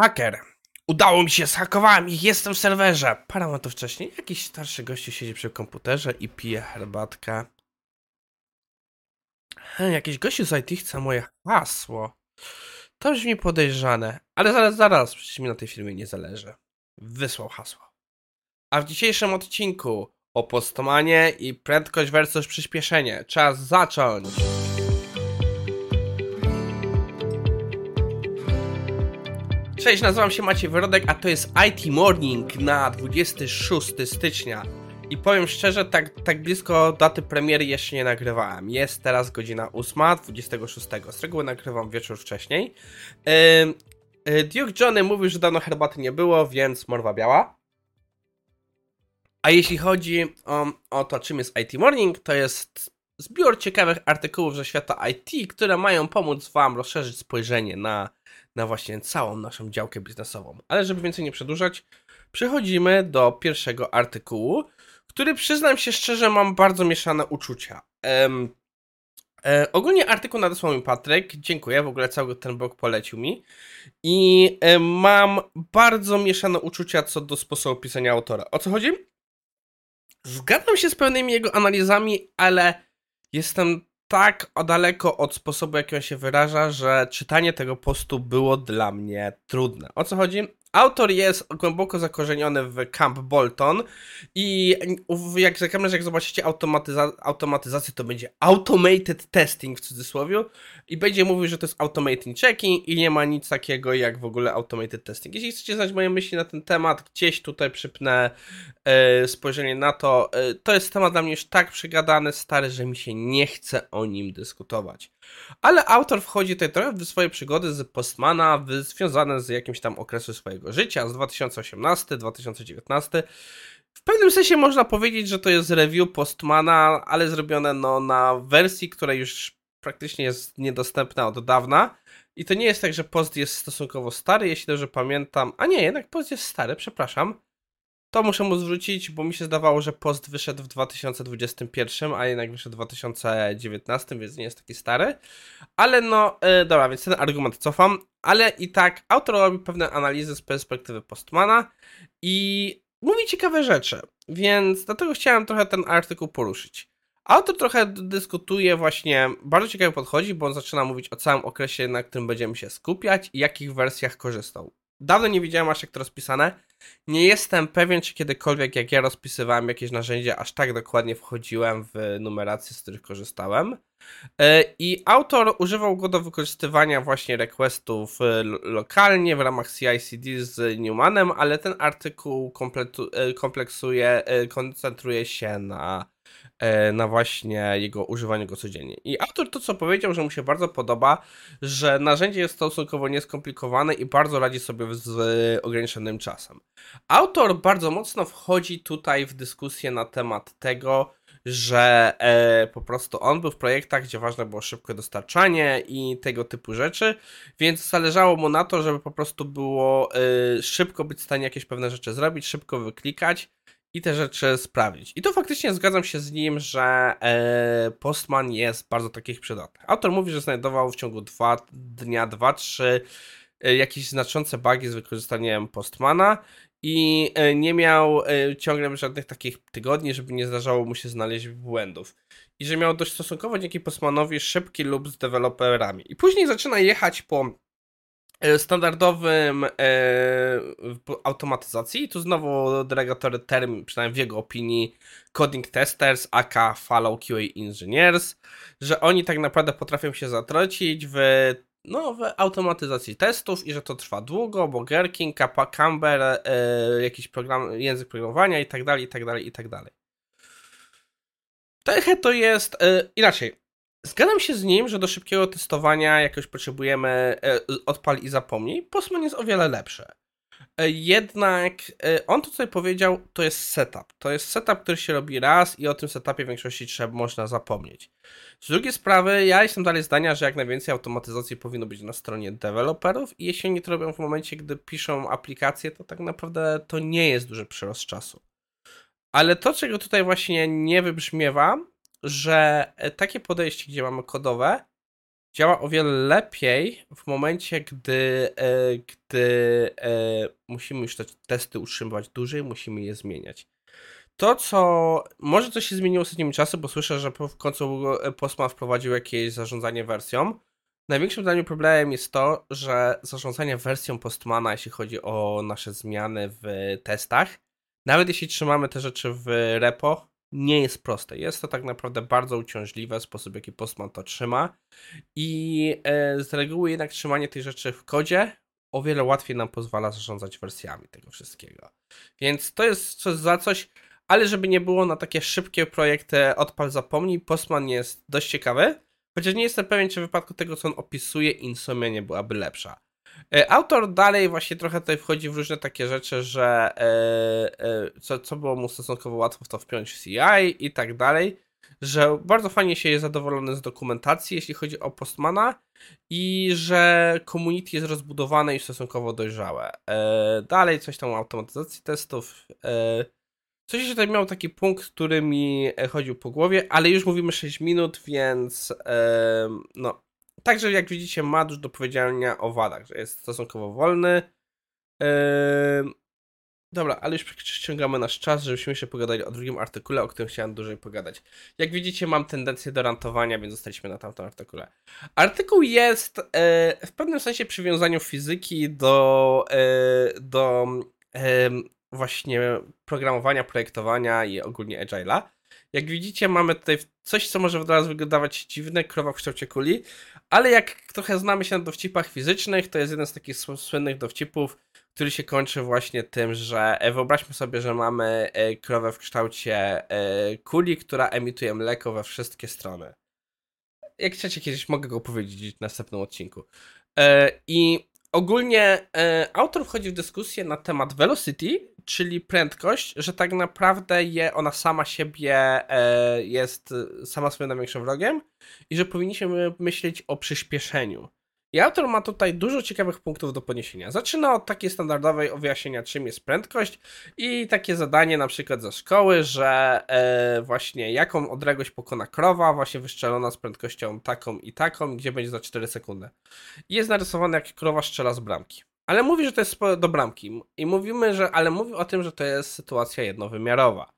Haker. Udało mi się, zhakowałem ich, jestem w serwerze. Parę momentów wcześniej jakiś starszy gościu siedzi przy komputerze i pije herbatkę. He, jakiś gościu z IT chce moje hasło. To brzmi podejrzane, ale zaraz, zaraz, przecież mi na tej firmie nie zależy. Wysłał hasło. A w dzisiejszym odcinku o postomanie i prędkość versus przyspieszenie. Czas zacząć! Cześć, nazywam się Maciej Wyrodek, a to jest IT Morning na 26 stycznia. I powiem szczerze, tak, tak blisko daty premiery jeszcze nie nagrywałem. Jest teraz godzina 8, 26. Z reguły nagrywam wieczór wcześniej. Yy, Duke Johnny mówił, że dawno herbaty nie było, więc morwa biała. A jeśli chodzi o, o to, czym jest IT Morning, to jest zbiór ciekawych artykułów ze świata IT, które mają pomóc Wam rozszerzyć spojrzenie na, na właśnie całą naszą działkę biznesową. Ale żeby więcej nie przedłużać, przechodzimy do pierwszego artykułu, który przyznam się szczerze, mam bardzo mieszane uczucia. Um, e, ogólnie artykuł nadesłał mi Patryk, dziękuję, w ogóle cały ten blog polecił mi. I e, mam bardzo mieszane uczucia co do sposobu pisania autora. O co chodzi? Zgadzam się z pewnymi jego analizami, ale jestem tak daleko od sposobu, jaki on się wyraża, że czytanie tego postu było dla mnie trudne. O co chodzi? Autor jest głęboko zakorzeniony w Camp Bolton i jak za jak zobaczycie automatyza automatyzację, to będzie automated testing w cudzysłowie i będzie mówił, że to jest automated checking i nie ma nic takiego jak w ogóle automated testing. Jeśli chcecie znać moje myśli na ten temat, gdzieś tutaj przypnę e, spojrzenie na to. E, to jest temat dla mnie już tak przegadany, stary, że mi się nie chce o nim dyskutować. Ale autor wchodzi tutaj trochę w swoje przygody z Postmana, związane z jakimś tam okresu swojego życia, z 2018-2019. W pewnym sensie można powiedzieć, że to jest review Postmana, ale zrobione no, na wersji, która już praktycznie jest niedostępna od dawna. I to nie jest tak, że post jest stosunkowo stary, jeśli dobrze pamiętam. A nie, jednak post jest stary, przepraszam. To muszę mu zwrócić, bo mi się zdawało, że post wyszedł w 2021, a jednak wyszedł w 2019, więc nie jest taki stary. Ale no, yy, dobra, więc ten argument cofam. Ale i tak autor robi pewne analizy z perspektywy postmana i mówi ciekawe rzeczy, więc dlatego chciałem trochę ten artykuł poruszyć. Autor trochę dyskutuje właśnie, bardzo ciekawie podchodzi, bo on zaczyna mówić o całym okresie, na którym będziemy się skupiać i jakich wersjach korzystał. Dawno nie widziałem aż jak to rozpisane. Nie jestem pewien, czy kiedykolwiek, jak ja rozpisywałem jakieś narzędzie, aż tak dokładnie wchodziłem w numerację, z których korzystałem. E, I autor używał go do wykorzystywania właśnie requestów e, lokalnie w ramach CI/CD z Newmanem, ale ten artykuł e, kompleksuje, koncentruje się na na właśnie jego używanie go codziennie. I autor to, co powiedział, że mu się bardzo podoba, że narzędzie jest stosunkowo nieskomplikowane i bardzo radzi sobie z ograniczonym czasem. Autor bardzo mocno wchodzi tutaj w dyskusję na temat tego, że e, po prostu on był w projektach, gdzie ważne było szybkie dostarczanie i tego typu rzeczy, więc zależało mu na to, żeby po prostu było e, szybko być w stanie jakieś pewne rzeczy zrobić, szybko wyklikać i te rzeczy sprawdzić. I to faktycznie zgadzam się z nim, że e, Postman jest bardzo takich przydatnych. Autor mówi, że znajdował w ciągu dwa dnia, dwa, trzy e, jakieś znaczące bugi z wykorzystaniem Postmana i e, nie miał ciągle żadnych takich tygodni, żeby nie zdarzało mu się znaleźć błędów. I że miał dość stosunkowo dzięki Postmanowi szybki lub z deweloperami. I później zaczyna jechać po standardowym e, automatyzacji. Tu znowu delegatory term, przynajmniej w jego opinii, coding testers, aka follow QA engineers, że oni tak naprawdę potrafią się zatrocić w, no, w automatyzacji testów i że to trwa długo, bo Gherkin, Camber, e, jakiś program, język programowania i tak dalej, i tak dalej, i tak dalej. Trochę to jest e, inaczej. Zgadzam się z nim, że do szybkiego testowania jakoś potrzebujemy e, odpal i zapomnij. Postman jest o wiele lepszy. E, jednak e, on to tutaj powiedział, to jest setup. To jest setup, który się robi raz i o tym setupie w większości trzeba można zapomnieć. Z drugiej sprawy, ja jestem dalej zdania, że jak najwięcej automatyzacji powinno być na stronie deweloperów i jeśli oni to robią w momencie, gdy piszą aplikacje, to tak naprawdę to nie jest duży przyrost czasu. Ale to, czego tutaj właśnie nie wybrzmiewa, że e, takie podejście, gdzie mamy kodowe, działa o wiele lepiej w momencie, gdy, e, gdy e, musimy już te testy utrzymywać dłużej, musimy je zmieniać. To, co może coś się zmieniło ostatnimi czasy, bo słyszę, że w końcu Postman wprowadził jakieś zarządzanie wersją. Największym dla mnie problemem jest to, że zarządzanie wersją Postmana, jeśli chodzi o nasze zmiany w testach, nawet jeśli trzymamy te rzeczy w repo, nie jest proste. Jest to tak naprawdę bardzo uciążliwe, sposób w jaki Postman to trzyma. I e, z reguły jednak trzymanie tej rzeczy w kodzie o wiele łatwiej nam pozwala zarządzać wersjami tego wszystkiego. Więc to jest coś za coś, ale żeby nie było na takie szybkie projekty odpal zapomnij, Postman jest dość ciekawy, chociaż nie jestem pewien, czy w wypadku tego, co on opisuje, Insomnia nie byłaby lepsza. E, autor dalej właśnie trochę tutaj wchodzi w różne takie rzeczy, że e, e, co, co było mu stosunkowo łatwo w to wpiąć CI i tak dalej, że bardzo fajnie się jest zadowolony z dokumentacji, jeśli chodzi o Postmana i że community jest rozbudowane i stosunkowo dojrzałe. Dalej coś tam o automatyzacji testów. Coś jeszcze tutaj miał taki punkt, który mi chodził po głowie, ale już mówimy 6 minut, więc no, Także jak widzicie ma dużo do powiedzenia o wadach, że jest stosunkowo wolny. Dobra, ale już ściągamy nasz czas, żebyśmy jeszcze pogadali o drugim artykule, o którym chciałem dłużej pogadać. Jak widzicie, mam tendencję do rantowania, więc zostaliśmy na tamtym artykule. Artykuł jest e, w pewnym sensie przywiązaniu fizyki do, e, do właśnie programowania, projektowania i ogólnie agile'a. Jak widzicie, mamy tutaj coś, co może od razu wyglądać dziwne, krowa w kształcie kuli, ale jak trochę znamy się na dowcipach fizycznych, to jest jeden z takich słynnych dowcipów, który się kończy właśnie tym, że e, wyobraźmy sobie, że mamy e, krowę w kształcie e, kuli, która emituje mleko we wszystkie strony. Jak chcecie, kiedyś mogę go powiedzieć w następnym odcinku. I ogólnie autor wchodzi w dyskusję na temat velocity, czyli prędkość, że tak naprawdę je, ona sama siebie e, jest sama swoim największym wrogiem i że powinniśmy myśleć o przyspieszeniu. I autor ma tutaj dużo ciekawych punktów do podniesienia. Zaczyna od takiej standardowej wyjaśnienia, czym jest prędkość i takie zadanie na przykład ze szkoły, że e, właśnie jaką odległość pokona krowa, właśnie wyszczelona z prędkością taką i taką, gdzie będzie za 4 sekundy. I jest narysowane, jak krowa strzela z bramki. Ale mówi, że to jest do bramki. I mówimy, że, ale mówi o tym, że to jest sytuacja jednowymiarowa.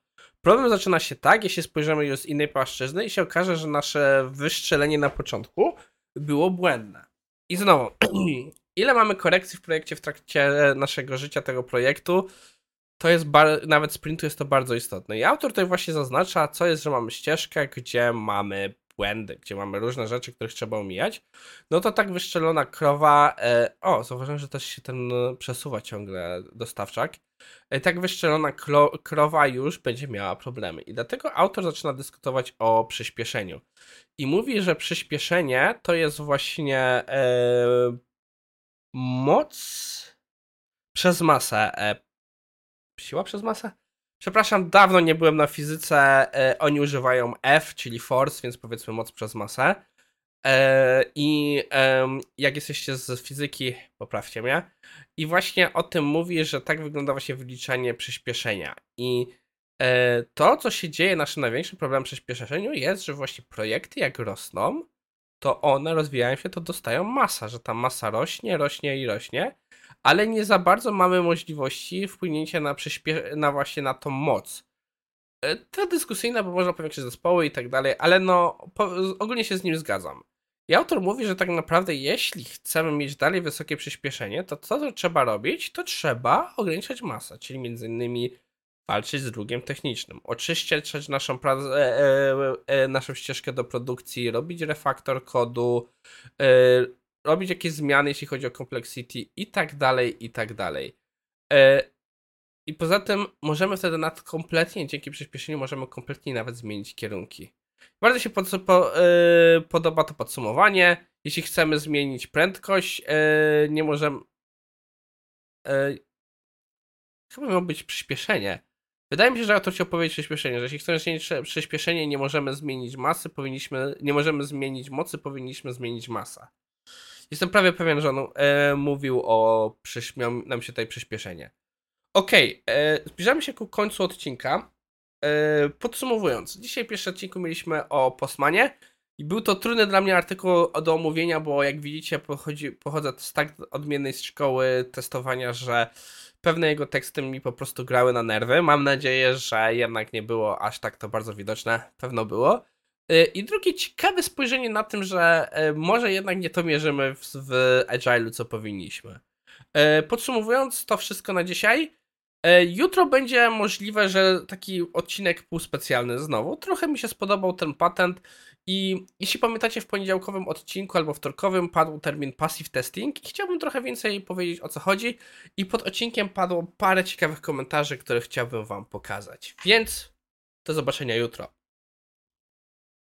Problem zaczyna się tak, jeśli spojrzymy już z innej płaszczyzny i się okaże, że nasze wystrzelenie na początku było błędne. I znowu, ile mamy korekcji w projekcie w trakcie naszego życia tego projektu, to jest nawet sprintu jest to bardzo istotne. I autor tutaj właśnie zaznacza, co jest, że mamy ścieżkę, gdzie mamy błędy, gdzie mamy różne rzeczy, których trzeba omijać, no to tak wyszczelona krowa, e, o, zauważyłem, że też się ten przesuwa ciągle dostawczak, tak wyszczelona krowa już będzie miała problemy. I dlatego autor zaczyna dyskutować o przyspieszeniu. I mówi, że przyspieszenie to jest właśnie e, moc przez masę. E, siła przez masę? Przepraszam, dawno nie byłem na fizyce. E, oni używają F, czyli force, więc powiedzmy moc przez masę. E, I jak jesteście z fizyki, poprawcie mnie. I właśnie o tym mówi, że tak wygląda właśnie wyliczanie przyspieszenia. I e, to, co się dzieje, naszym największym problemem przy przyspieszeniu jest, że właśnie projekty jak rosną, to one rozwijają się, to dostają masa, że ta masa rośnie, rośnie i rośnie ale nie za bardzo mamy możliwości wpłynięcia na, na właśnie na tą moc. E, to dyskusyjne, bo można powiększyć zespoły i tak dalej, ale no po, ogólnie się z nim zgadzam. I autor mówi, że tak naprawdę jeśli chcemy mieć dalej wysokie przyspieszenie, to co to trzeba robić? To trzeba ograniczać masę, czyli między innymi walczyć z drugiem technicznym, oczyszczać naszą, e, e, e, naszą ścieżkę do produkcji, robić refaktor kodu, e, robić jakieś zmiany, jeśli chodzi o complexity i tak dalej, i tak dalej. I poza tym możemy wtedy nad kompletnie, dzięki przyspieszeniu, możemy kompletnie nawet zmienić kierunki. Bardzo się pod, po, e, podoba to podsumowanie. Jeśli chcemy zmienić prędkość, e, nie możemy. Chyba miało być przyspieszenie. Wydaje mi się, że autor chciał powiedzieć przyspieszenie, że jeśli chcemy zmienić przyspieszenie, nie możemy zmienić masy, powinniśmy, nie możemy zmienić mocy, powinniśmy zmienić masę. Jestem prawie pewien, że on e, mówił o. Miał nam się tutaj przyspieszenie. Okej, okay, e, zbliżamy się ku końcu odcinka. E, podsumowując, dzisiaj w pierwszym odcinku mieliśmy o Postmanie. I był to trudny dla mnie artykuł do omówienia, bo jak widzicie, pochodzi, pochodzę z tak odmiennej szkoły testowania, że pewne jego teksty mi po prostu grały na nerwy. Mam nadzieję, że jednak nie było aż tak to bardzo widoczne. Pewno było. Y, I drugie ciekawe spojrzenie na tym, że y, może jednak nie to mierzymy w, w Agile'u, co powinniśmy. Podsumowując to wszystko na dzisiaj, jutro będzie możliwe, że taki odcinek półspecjalny znowu. Trochę mi się spodobał ten patent i jeśli pamiętacie, w poniedziałkowym odcinku albo wtorkowym padł termin passive testing i chciałbym trochę więcej powiedzieć o co chodzi i pod odcinkiem padło parę ciekawych komentarzy, które chciałbym wam pokazać. Więc do zobaczenia jutro.